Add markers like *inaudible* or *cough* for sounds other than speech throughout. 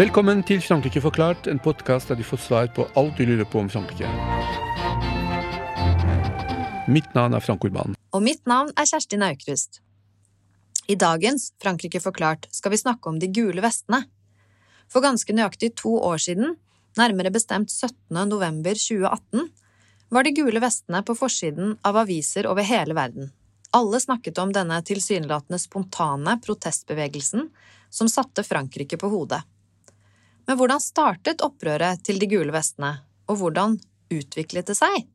Velkommen til Frankrike forklart, en podkast der du får svar på alt du lurer på om Frankrike. Mitt navn er Frank Urban. Og mitt navn er Kjersti Naukrust. I dagens Frankrike forklart skal vi snakke om de gule vestene. For ganske nøyaktig to år siden, nærmere bestemt 17. november 2018, var de gule vestene på forsiden av aviser over hele verden. Alle snakket om denne tilsynelatende spontane protestbevegelsen som satte Frankrike på hodet. Men hvordan startet opprøret til de gule vestene, og hvordan utviklet det seg?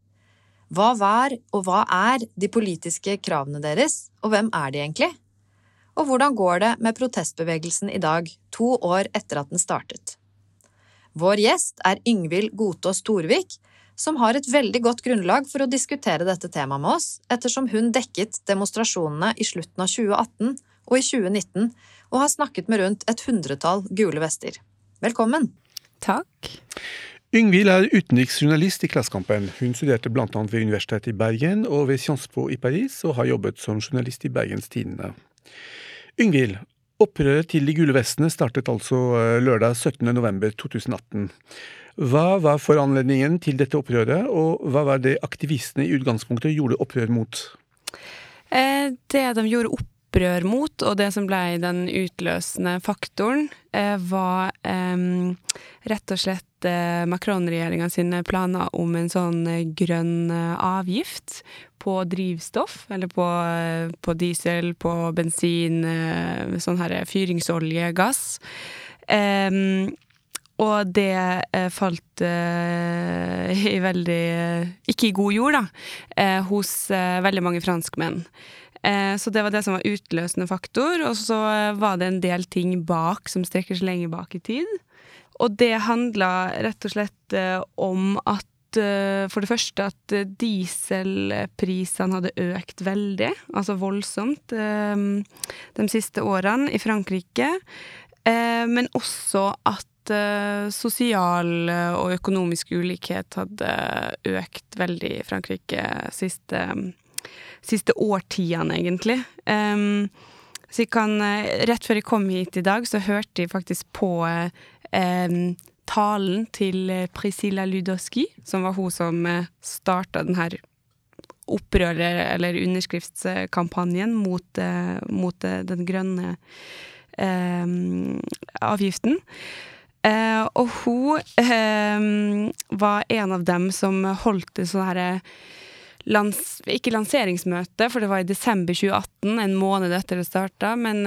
Hva var og hva er de politiske kravene deres, og hvem er de egentlig? Og hvordan går det med protestbevegelsen i dag, to år etter at den startet? Vår gjest er Yngvild Godtås Storvik, som har et veldig godt grunnlag for å diskutere dette temaet med oss, ettersom hun dekket demonstrasjonene i slutten av 2018 og i 2019 og har snakket med rundt et hundretall gule vester. Velkommen. Takk. Yngvild er utenriksjournalist i Klassekampen. Hun studerte bl.a. ved Universitetet i Bergen og ved Sciences Po i Paris, og har jobbet som journalist i Bergens Tidende. Yngvild, opprøret til de gule vestene startet altså eh, lørdag 17.11.2018. Hva var foranledningen til dette opprøret, og hva var det aktivistene i utgangspunktet gjorde opprør mot? Eh, det de gjorde opprør mot, og det som ble den utløsende faktoren, eh, var eh, rett og slett eh, Macron-regjeringa sine planer om en sånn grønn avgift på drivstoff, eller på, på diesel, på bensin, sånn her fyringsolje, gass. Um, og det eh, falt eh, *laughs* i veldig Ikke i god jord, da, eh, hos veldig mange franskmenn. Så det var det som var utløsende faktor. Og så var det en del ting bak som strekker seg lenger bak i tid. Og det handla rett og slett om at Eh, for det første at eh, dieselprisene hadde økt veldig, altså voldsomt, eh, de siste årene i Frankrike. Men også at sosial og økonomisk ulikhet hadde økt veldig i Frankrike siste, siste årtiene, egentlig. Så jeg kan Rett før jeg kom hit i dag, så hørte jeg faktisk på talen til eh, Priscilla Ludowski, som var hun som eh, starta denne opprøret, eller underskriftskampanjen, mot, eh, mot den grønne eh, avgiften. Eh, og hun eh, var en av dem som holdt det sånn herre Lans, ikke lanseringsmøte, for det var i desember 2018, en måned etter det starta, men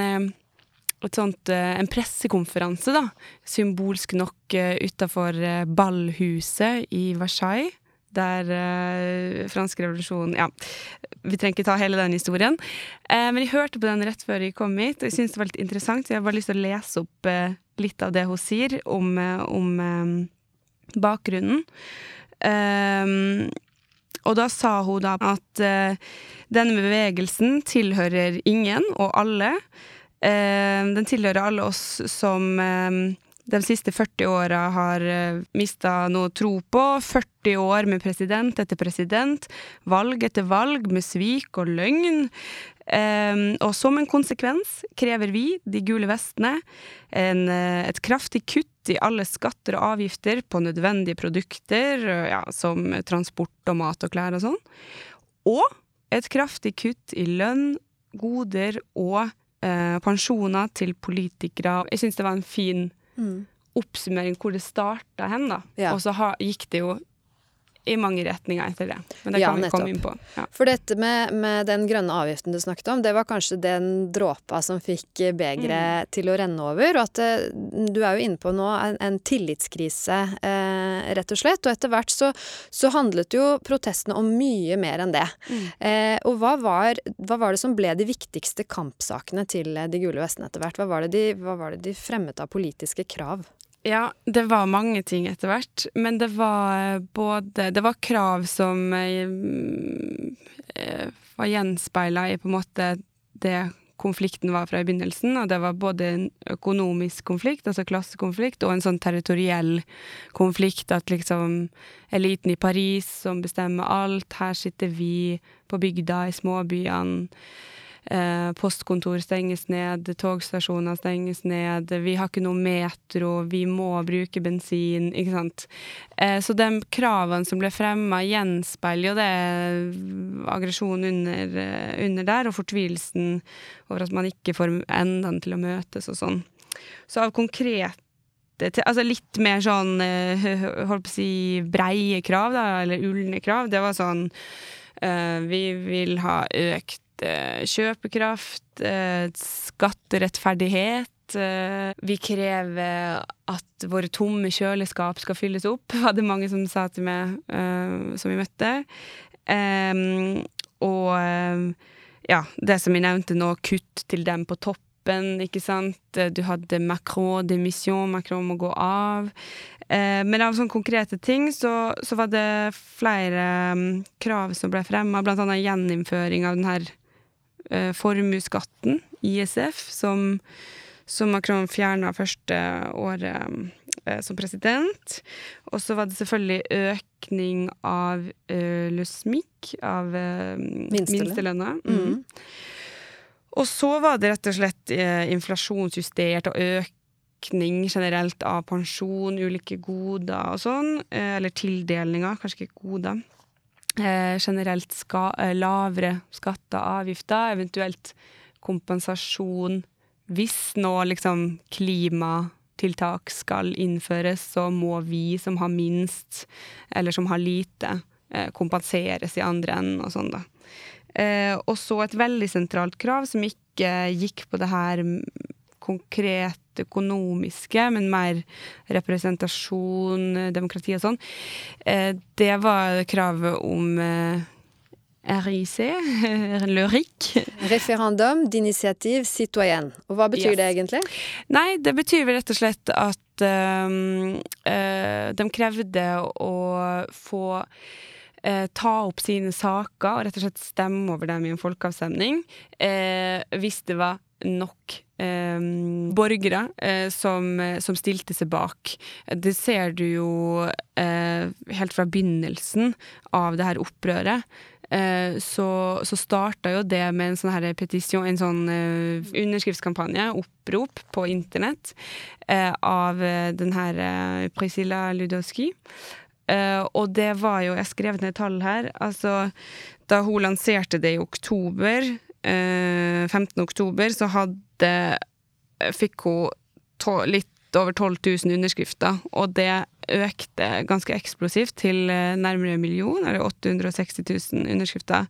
sånt, eh, en pressekonferanse, da, symbolsk nok uh, utafor Ballhuset i Versailles. Der eh, fransk revolusjon Ja, vi trenger ikke ta hele den historien. Eh, men jeg hørte på den rett før jeg kom hit, og jeg syntes det var litt interessant. Så jeg har bare lyst til å lese opp litt av det hun sier om, om bakgrunnen. Og da sa hun da at denne bevegelsen tilhører ingen og alle. Uh, den tilhører alle oss som uh, de siste 40 åra har uh, mista noe tro på. 40 år med president etter president, valg etter valg med svik og løgn. Um, og som en konsekvens krever vi, de gule vestene, en, uh, et kraftig kutt i alle skatter og avgifter på nødvendige produkter, ja, som transport og mat og klær og sånn. Og et kraftig kutt i lønn, goder og eh, pensjoner til politikere. Jeg syns det var en fin mm. oppsummering hvor det starta hen, da. Ja. Og så ha, gikk det jo i mange retninger etter det. Men det ja, kan vi komme inn på. Ja. For dette med, med, den grønne avgiften du snakket om, det var kanskje den dråpa som fikk begeret mm. til å renne over. Og at eh, du er jo inne på nå en, en tillitskrise, eh, rett og slett. Og etter hvert så, så, handlet jo protestene om mye mer enn det. Mm. Eh, og hva var, hva var, det som ble de viktigste kampsakene til De gule vestene etter hvert? Hva var det de, var det de fremmet av politiske krav? Ja, det var mange ting etter hvert. Men det var eh, både Det var krav som eh, eh, var gjenspeila i på en måte det konflikten var fra i begynnelsen, og det var både en økonomisk konflikt, altså klassekonflikt, og en sånn territoriell konflikt, at liksom eliten i Paris som bestemmer alt, her sitter vi på bygda, i småbyene postkontor stenges ned, togstasjoner stenges ned, vi har ikke noe metro, vi må bruke bensin, ikke sant. Eh, så de kravene som ble fremma, gjenspeiler jo det aggresjonen under, eh, under, der, og fortvilelsen over at man ikke får endene til å møtes og sånn. Så av konkrete Altså litt mer sånn holdt på å si breie krav, da, eller ulne krav. Det var sånn Vi vil ha økt Eh, kjøpekraft, eh, skatterettferdighet. Eh, vi krever at våre tomme kjøleskap skal fylles opp, *laughs* var det mange som sa til meg, som vi møtte. og ja, det som vi nevnte nå, kutt til dem på toppen, ikke sant. Du hadde Macron demission, Macron må gå av. men av sånne konkrete ting så, så var det flere um, krav som ble fremma, annet gjeninnføring av den her eh, formuesskatten, ISF, som, som Macron fjerna første året eh, som president. Og så var det selvfølgelig økning av uh, le SMIC, av uh, minstelønna. Mm. Mm. Og så var det rett og slett eh, inflasjonsjustert og økning generelt av pensjon, ulike goder og sånn. Eh, eller tildelinger, kanskje ikke goder. Eh, generelt ska, eh, lavere skatter og avgifter, eventuelt kompensasjon hvis nå liksom klimatiltak skal innføres, så må vi som har minst, eller som har lite, eh, kompenseres i andre enden og sånn, da. Eh, og så et veldig sentralt krav som ikke gikk på det her konkret økonomiske, men mer representasjon, demokrati og sånn, eh, det var kravet om eh, RIC, le *laughs* RIC. Referendum d'initiative citoyen. Og hva betyr yes. det egentlig? Nei, det betyr vel rett og slett at um, uh, de krevde å få uh, ta opp sine saker og rett og slett stemme over dem i en folkeavstemning eh, hvis det var nok eh, borgere eh, som, som, stilte seg bak. Det ser du jo eh, helt fra begynnelsen av det her opprøret. Eh, så, så starta jo det med en sånn her petisjon, en sånn underskriftskampanje, opprop, på internett av den her Priscilla Ludowski. Og det var jo Jeg skrev ned tall her. Altså, da hun lanserte det i oktober 15. Eh, oktober så hadde eh, fikk hun to, litt over 12 000 underskrifter, og det økte ganske eksplosivt til nærmere en million, eller 860 000 underskrifter,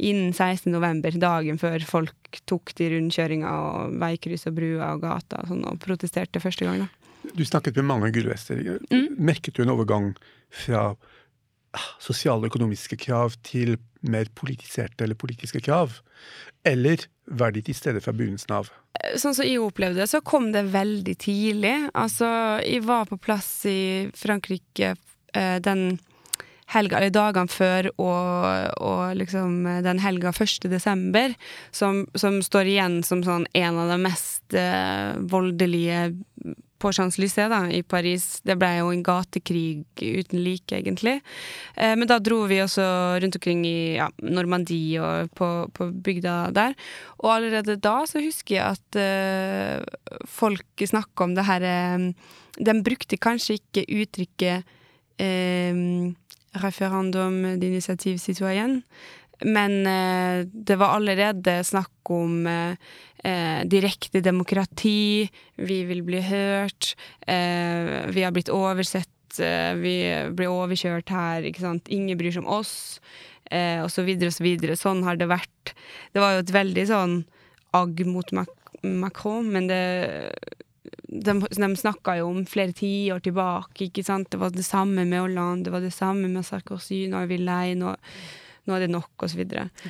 innen 16. november, dagen før folk tok de rundkjøringa og veikryss og bruer og gata og, sånn, og protesterte første gang. Da. Du snakket med mange gulvester. Mm. Merket du en overgang fra ah, sosiale og økonomiske krav til mer politiserte eller politiske krav? Eller var de til stede fra begynnelsen av? Sånn som jeg opplevde det, så kom det veldig tidlig. Altså, jeg var på plass i Frankrike eh, den helga, eller dagene før og, og liksom den helga 1. desember, som, som, står igjen som sånn en av de mest eh, voldelige på Champs-Lycée i Paris. Det ble jo en gatekrig uten like, egentlig. Eh, men da dro vi også rundt omkring i ja, Normandie og på, på, bygda der. Og allerede da så husker jeg at eh, folk snakka om det her eh, De brukte kanskje ikke uttrykket eh, referendum d'initiative citoyen, men eh, det var allerede snakk om eh, eh, direkte demokrati, vi vil bli hørt, eh, vi har blitt oversett, eh, vi blir overkjørt her, ikke sant, ingen bryr seg om oss, eh, og så videre og så videre. Sånn har det vært. Det var jo et veldig sånn agg mot Mac Macron, men det de, de snakka jo om flere tiår tilbake, ikke sant. Det var det samme med Hollande, det var det samme med Sarkozy, nå er vi lei, nå nå er det nok, osv.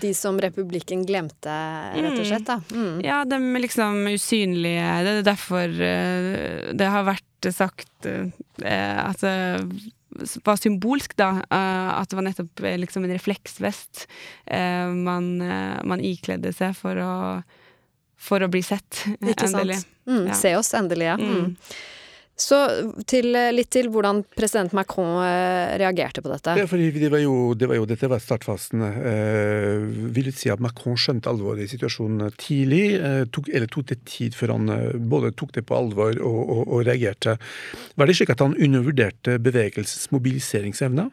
De som republikken glemte, rett og slett, da. Mm. Ja, de er liksom usynlige. Det er derfor uh, det har vært sagt uh, at det var symbolsk, da. Uh, at det var nettopp liksom en refleksvest man, man, ikledde seg for å, for å bli sett. *laughs* Ikke endelig. sant. Mm, ja. Se oss endelig, ja. Mm. Så til, litt til hvordan president Macron eh, reagerte på dette. Ja, fordi det var jo, det var jo dette var startfasen. Eh, vil du si at Macron skjønte alvoret i situasjonen tidlig? Eh, tok, eller tok det tid før han eh, både tok det på alvor og, og, og reagerte? Var det slik at han undervurderte bevegelsens mobiliseringsevne?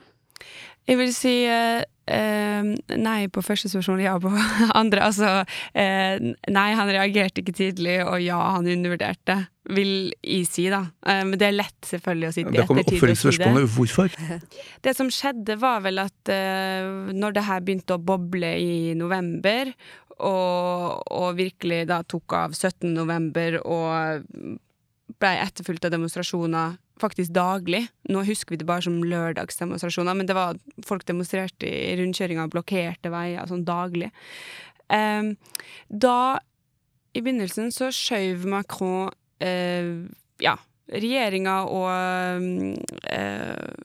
Jeg vil si eh, eh, nei på første spørsmål, ja på *laughs* andre. Altså eh, nei, han reagerte ikke tidlig, og ja, han undervurderte, vil jeg si, da. Eh, men det er lett selvfølgelig å sitte i Da kommer si det. oppfølgingsspørsmålet hvorfor. *laughs* Det som skjedde, var vel at eh, når det her begynte å boble i november, og, og virkelig da tok av 17. november og ble etterfulgt av demonstrasjoner faktisk daglig. Nå husker vi det bare som lørdagsdemonstrasjoner, men det var folk demonstrerte i rundkjøringa og blokkerte veier sånn daglig. Um, da, i begynnelsen, så skjøv Macron uh, ja, regjeringa og måte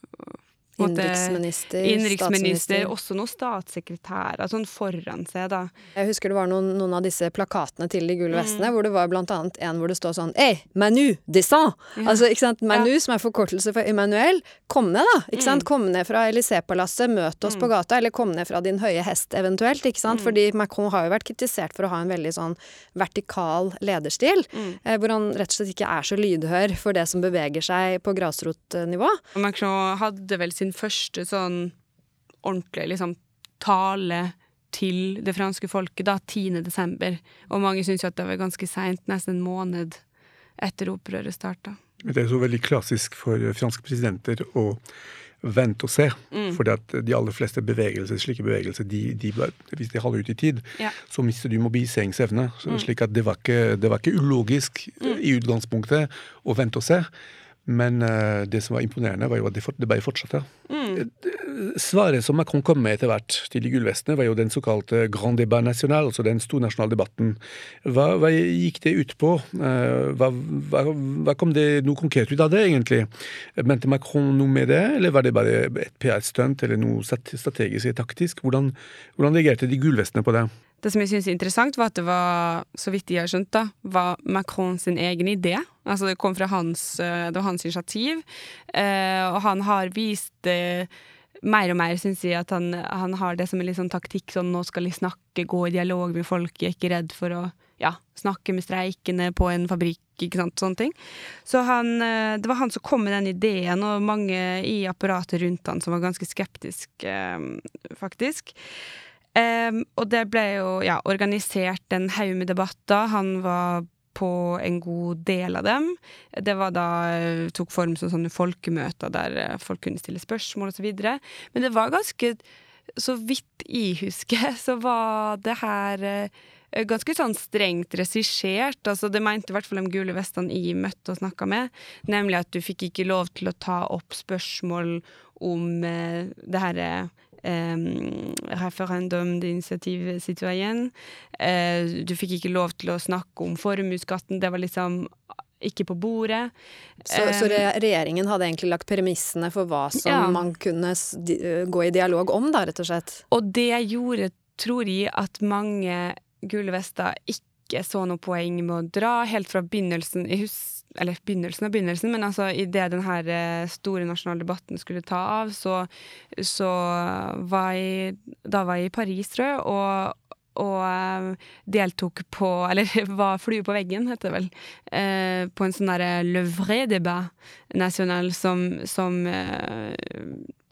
Innenriksminister, Innenriksminister, også noen statssekretærer sånn foran seg, da. Jeg husker det var noen, noen av disse plakatene til de Mm. gule vestene, hvor det var blant annet en hvor det står sånn Ei, Manu descend! Altså, ikke sant, Manu, som er forkortelse for Emmanuel, kom ned, da! Ikke Mm. Kom ned fra Élysée-palasset, møt oss på gata, eller kom ned fra din høye hest, eventuelt, ikke Mm. sant? Fordi Macron har jo vært kritisert for å ha en veldig sånn vertikal lederstil, Mm. eh, hvor han rett og slett ikke er så lydhør for det som beveger seg på grasrotnivå. Macron hadde vel sin første sånn ordentlige liksom, tale til det franske folket da, 10. desember. Og mange syns jo at det var ganske seint, nesten en måned etter opprøret starta. Det er så veldig klassisk for franske presidenter å vente og se. Mm. Fordi de aller fleste bevegelser, slike bevegelser, de, de, hvis de holder ut i tid, Ja. så mister du mobiliseringsevne. Så Mm. Slik at det var ikke, det var ikke ulogisk mm. i utgangspunktet å vente og se. Men uh, det som var imponerende, var jo at det, for, det bare fortsatte. Mm. Eh, Svaret som Macron kom med etter hvert til de gullvestene, var jo den såkalte Grand Débat National, altså den stornasjonale debatten. Hva, hva gikk det ut på? Uh, Hva, hva, hva kom det noe konkret ut av det, egentlig? Mente Macron noe med det, eller var det bare et PR-stunt eller noe strategisk taktisk? Hvordan, hvordan reagerte de gullvestene på det? Det som jeg syns er interessant, var at det var, så vidt jeg har skjønt, da, var Macron sin egen idé. Altså det kom fra hans, eh, det var hans initiativ. Eh, og han har vist det mer og mer, syns jeg, at han, han har det som en sånn taktikk. Sånn nå skal jeg snakke, gå i dialog med folk, jeg er ikke redd for å ja, snakke med streikende på en fabrikk, ikke sant, sånne ting. Så han, eh, det var han som kom med den ideen, og mange i apparatet rundt han som var ganske skeptiske, eh, faktisk. Em, og det ble jo ja, organisert en haug med debatter. Han var på en god del av dem. Det var da eh, tok form som sånne folkemøter der eh, folk kunne stille spørsmål osv. Men det var ganske Så vidt jeg husker, *laughs* så var det her eh, ganske sånn strengt regissert. Altså, det mente i hvert fall de gule vestene jeg møtte og snakka med, nemlig at du fikk ikke lov til å ta opp spørsmål om det herre eh, referendum initiativ citoyen. Eh, du fikk ikke lov til å snakke om formuesskatten. Det var liksom ikke på bordet. Så, så Eh, regjeringen hadde egentlig lagt premissene for hva som Ja. man kunne gå i dialog om, da, rett og slett. Og det gjorde, tror jeg, at mange gule vester ikke så noe poeng med å dra helt fra begynnelsen jeg hus Eller begynnelsen av begynnelsen, men altså idet den her eh, store nasjonale debatten skulle ta av, så, så var jeg Da var jeg i Paris, tror jeg, og og eh, deltok på *laughs* Eller var flue på veggen, heter det vel. Eh, på en sånn derre Le vrai débat national som, som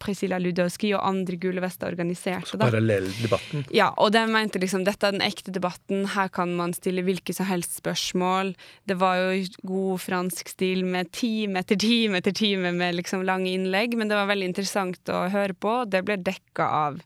Priscilla Ludowski og andre gule vester organiserte. da. Parallelldebatten. Ja, og de mente liksom dette er den ekte debatten, her kan man stille hvilke som helst spørsmål. Det var jo god fransk stil med time etter time etter time med liksom lange innlegg, men det var veldig interessant å høre på. Det ble dekka av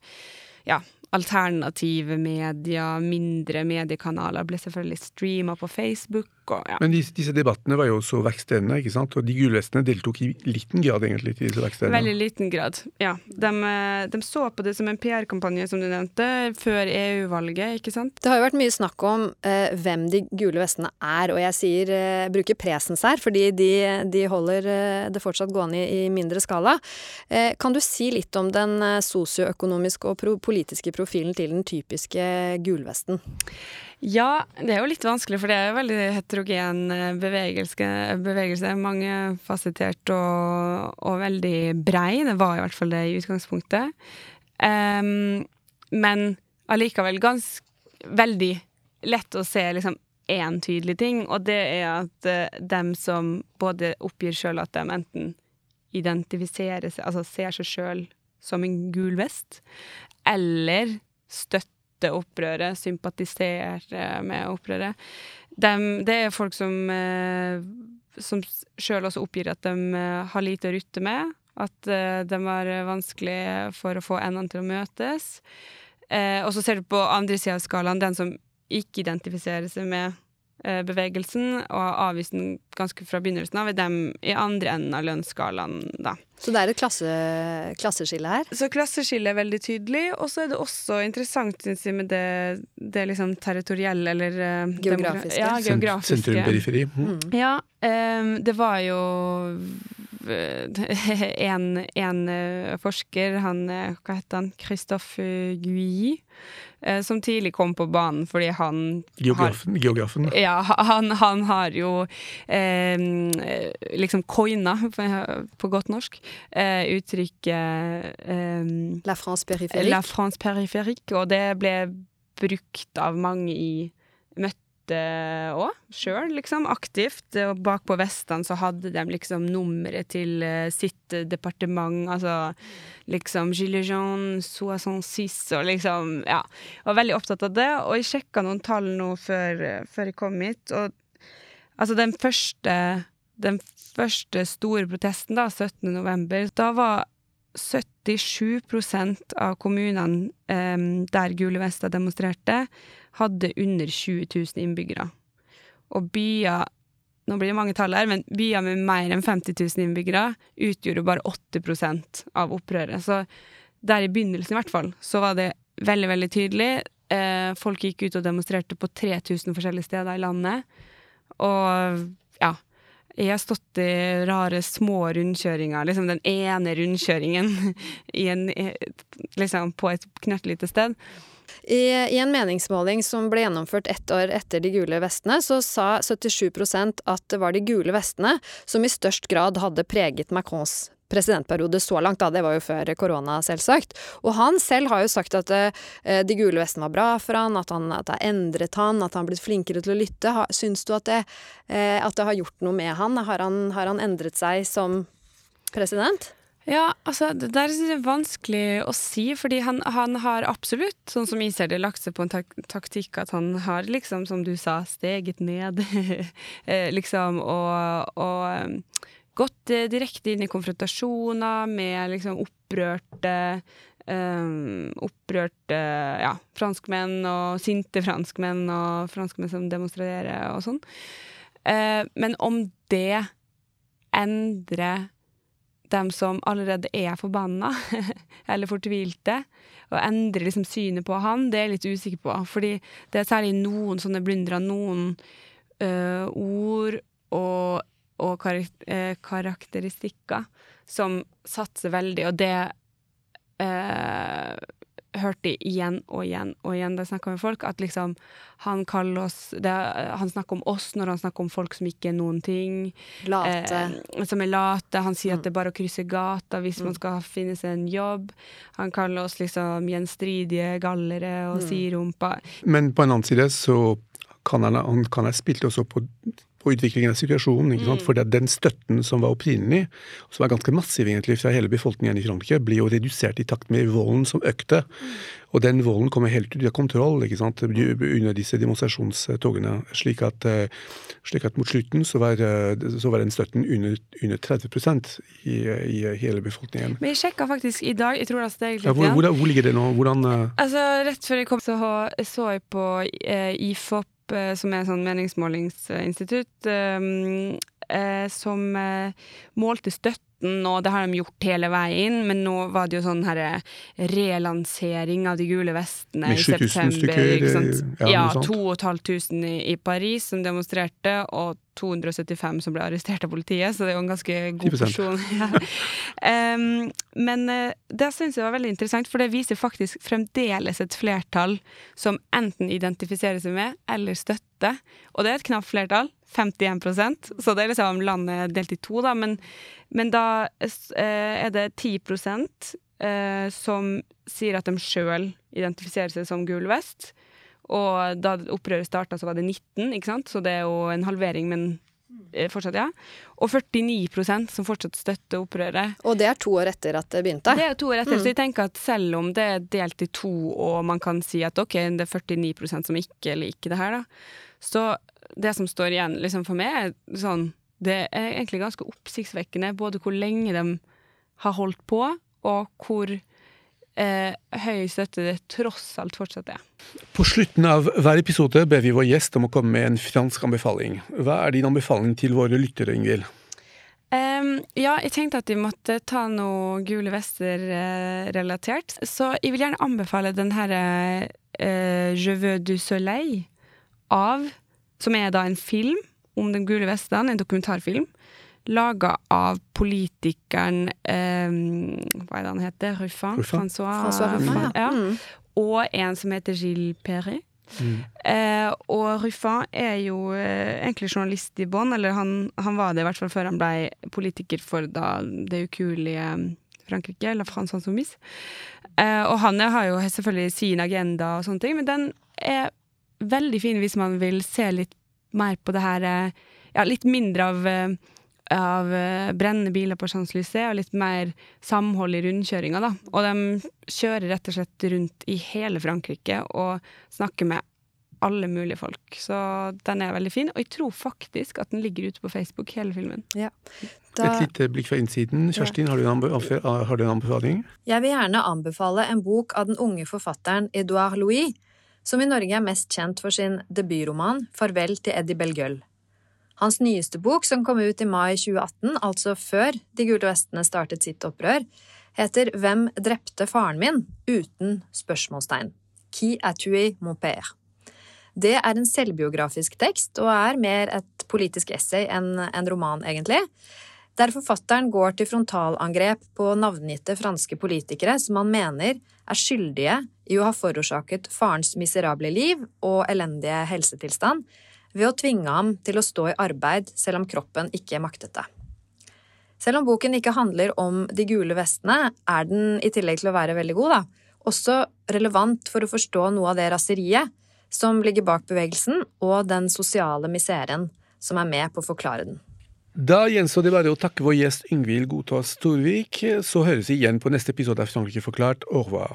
ja, alternative medier, mindre mediekanaler, ble selvfølgelig streama på Facebook og ja. Men disse, disse debattene var jo også verkstedene, ikke sant? Og de gulvestene deltok i liten grad egentlig til disse verkstedene. Veldig liten grad, ja. De, eh, de så på det som en PR-kampanje, som du nevnte, før EU-valget, ikke sant? Det har jo vært mye snakk om eh, hvem de gule vestene er, og jeg sier, eh, bruker presens her, fordi de, de holder eh, det fortsatt gående i, i mindre skala. Eh, kan du si litt om den eh, sosioøkonomiske og pro politiske profilen til den typiske gulvesten? Ja, det er jo litt vanskelig, for det er jo veldig heterogen bevegelse, bevegelse mangefasettert og, og veldig brei. Det var i hvert fall det i utgangspunktet. Um, men allikevel ganske veldig lett å se liksom tydelig ting, og det er at uh, dem som både oppgir sjøl at de enten identifiserer seg, altså ser seg sjøl som en gul vest, eller støtter opprøret, sympatiserer med opprøret. De, det er folk som, uh, som sjøl også oppgir at de uh, har lite å rutte med, at de har vanskelig for å få endene til å møtes. og så ser du på andre sida av skalaen den som ikke identifiserer seg med Eh, bevegelsen, og har avvist den ganske fra begynnelsen av, er dem i andre enden av lønnsskalaen, da. Så det er et klasse, klasseskille her? Så klasseskillet er veldig tydelig, og så er det også interessant, syns jeg, med det, det liksom territorielle, eller uh, Geografiske. Ja, geografiske. Sentrum-periferi. Mm. Ja, um, det var jo *laughs* en, en forsker, han Hva heter han? Christophe Gui Eh, som tidlig kom på banen fordi han Geografen? Har, geografen. Ja, han, han, har jo eh, liksom coina, på godt norsk, eh, uttrykket eh, La France périphérique. La France périphérique, og det ble brukt av mange i møtte òg, sjøl, liksom, aktivt. Og bak på vestene så hadde de liksom nummeret til uh, sitt departement, altså liksom Gilles Soisson Soissons og liksom Ja. Var veldig opptatt av det. Og jeg sjekka noen tall nå før, før, jeg kom hit, og altså den første den første store protesten, da, 17. november, da var 77% av kommunene eh, der Gule Vester demonstrerte, hadde under 20 000 innbyggere. Og byer nå blir det mange tall her, men byer med mer enn 50 000 innbyggere utgjorde bare 8% av opprøret. Så der i begynnelsen i hvert fall, så var det veldig, veldig tydelig. Eh, folk gikk ut og demonstrerte på 3000 forskjellige steder i landet. Og ja, jeg har stått i rare små rundkjøringer, liksom den ene rundkjøringen en, liksom på et knøttlite sted. I, I, en meningsmåling som ble gjennomført ett år etter de gule vestene, så sa 77% at det var de gule vestene som i størst grad hadde preget Macrons presidentperiode så langt, da. Det var jo før korona, selvsagt. Og han selv har jo sagt at uh, de gule vestene var bra for han, at, han, at det har endret han, at han har blitt flinkere til å lytte. Ha, syns du at det, uh, at det, har gjort noe med han? Har, han? har han endret seg som president? Ja, altså, det der er vanskelig å si, fordi han, han, har absolutt, sånn som jeg ser det, lagt seg på en tak taktikk at han har, liksom, som du sa, steget ned, *laughs* eh, liksom, og, og gått eh, direkte inn i konfrontasjoner med liksom opprørte um, opprørte ja, franskmenn og sinte franskmenn og franskmenn som demonstrerer og sånn. Uh, men om det endrer dem som allerede er forbanna *laughs* eller fortvilte, og endrer liksom synet på han, det er jeg litt usikker på. Fordi det er særlig noen sånne blundere, noen uh, ord og, og uh, karakteristikker som satser veldig, og det eh, hørte jeg igjen og igjen og igjen da jeg snakka med folk, at liksom han kaller oss det, Han snakker om oss når han snakker om folk som ikke er noen ting. Late. Eh, som er late. Han sier mm. at det er bare å krysse gata hvis mm. man skal finne seg en jobb. Han kaller oss liksom gjenstridige gallere og mm. siderumper. Men på en annen side så kan han, han kan ha spilt også på på utviklingen av situasjonen. ikke sant? Mm. For den støtten som var opprinnelig, som var ganske massiv egentlig fra hele befolkningen i Frankrike, blir jo redusert i takt med volden som økte. Mm. Og den volden kommer helt ut av kontroll ikke sant? under disse demonstrasjonstogene. Slik at, eh, slik at mot slutten så var, eh, så var den støtten under, under 30% i, i hele befolkningen. Men jeg sjekka faktisk i dag, jeg tror det steg litt ja, hvor, hvor, hvor, ligger det nå? Hvordan uh... Altså, Rett før jeg kom, så så jeg på uh, IFOP Eh, som er et sånn meningsmålingsinstitutt, eh, eh, som målte støtten, og det har de gjort hele veien, men nå var det jo sånn her relansering av de gule vestene i september. Stykker, ja, ja 2500 i, i Paris som demonstrerte, og 275 som ble arrestert av politiet, så det er jo en ganske god porsjon. *laughs* ja. *laughs* um, men eh, det syns jeg var veldig interessant, for det viser faktisk fremdeles et flertall som enten identifiserer seg med eller støtter. Og det er et knapt flertall. 51% så det er liksom landet delt i to, da. Men, men da eh, er det 10 eh, som sier at de sjøl identifiserer seg som Gul vest. Og da opprøret starta, så var det 19, ikke sant? så det er jo en halvering, men fortsatt, ja. Og 49% som fortsatt støtter opprøret. Og det er to år etter at det begynte? Det er to år etter, mm. så jeg tenker at selv om det er delt i to, og man kan si at ok, det er 49% som ikke liker det her, da, så det som står igjen liksom for meg, er sånn Det er egentlig ganske oppsiktsvekkende både hvor lenge de har holdt på, og hvor eh, høy støtte det tross alt fortsatt er. På slutten av hver episode ber vi vår gjest om å komme med en fransk anbefaling. Hva er din anbefaling til våre lyttere, Ingvild? Um, ja, jeg tenkte at vi måtte ta noe Gule vester-relatert. Eh, så jeg vil gjerne anbefale den herre eh, Je veux du soleil av Som er da en film om Den gule vestene, en dokumentarfilm laga av politikeren eh, Hva er det han heter? Ruffin? François, François Ruffin, ja. Mm. Og en som heter Gilles Perry. Mm. Eh, og Ruffin er jo eh, egentlig journalist i bånn, eller han, han, var det i hvert fall før han ble politiker for da det ukuelige Frankrike, La France Insoumise. Eh, og han har jo selvfølgelig sin agenda og sånne ting, men den er veldig fin hvis man vil se litt mer på det her eh, Ja, litt mindre av eh, av eh, brennende biler på Champs-Élysées og litt mer samhold i rundkjøringa. Da. Og de kjører rett og slett rundt i hele Frankrike og snakker med alle mulige folk. Så den er veldig fin. Og jeg tror faktisk at den ligger ute på Facebook, hele filmen. Ja. Da... Et lite blikk fra innsiden. Kjerstin, ja. har, du en har du en anbefaling? Jeg vil gjerne anbefale en bok av den unge forfatteren Edouard Louis, som i Norge er mest kjent for sin debutroman Farvel til Eddie Belgueul. Hans nyeste bok, som kom ut i mai 2018, altså før De gule vestene startet sitt opprør, heter Hvem drepte faren min? uten spørsmålstegn. Qui a tué mon père? Det er en selvbiografisk tekst og er mer et politisk essay enn en roman, egentlig, der forfatteren går til frontalangrep på navngitte franske politikere som han mener er skyldige i å ha forårsaket farens miserable liv og elendige helsetilstand, ved å tvinge ham til å stå i arbeid selv om kroppen ikke maktet det. Selv om boken ikke handler om de gule vestene, er den, i tillegg til å være veldig god, da, også relevant for å forstå noe av det raseriet som ligger bak bevegelsen, og den sosiale miseren som er med på å forklare den. Da gjenstår det bare å takke vår gjest Yngvild Godtaas Storvik. Så høres vi igjen på neste episode av Frankrike forklart. Au revoir.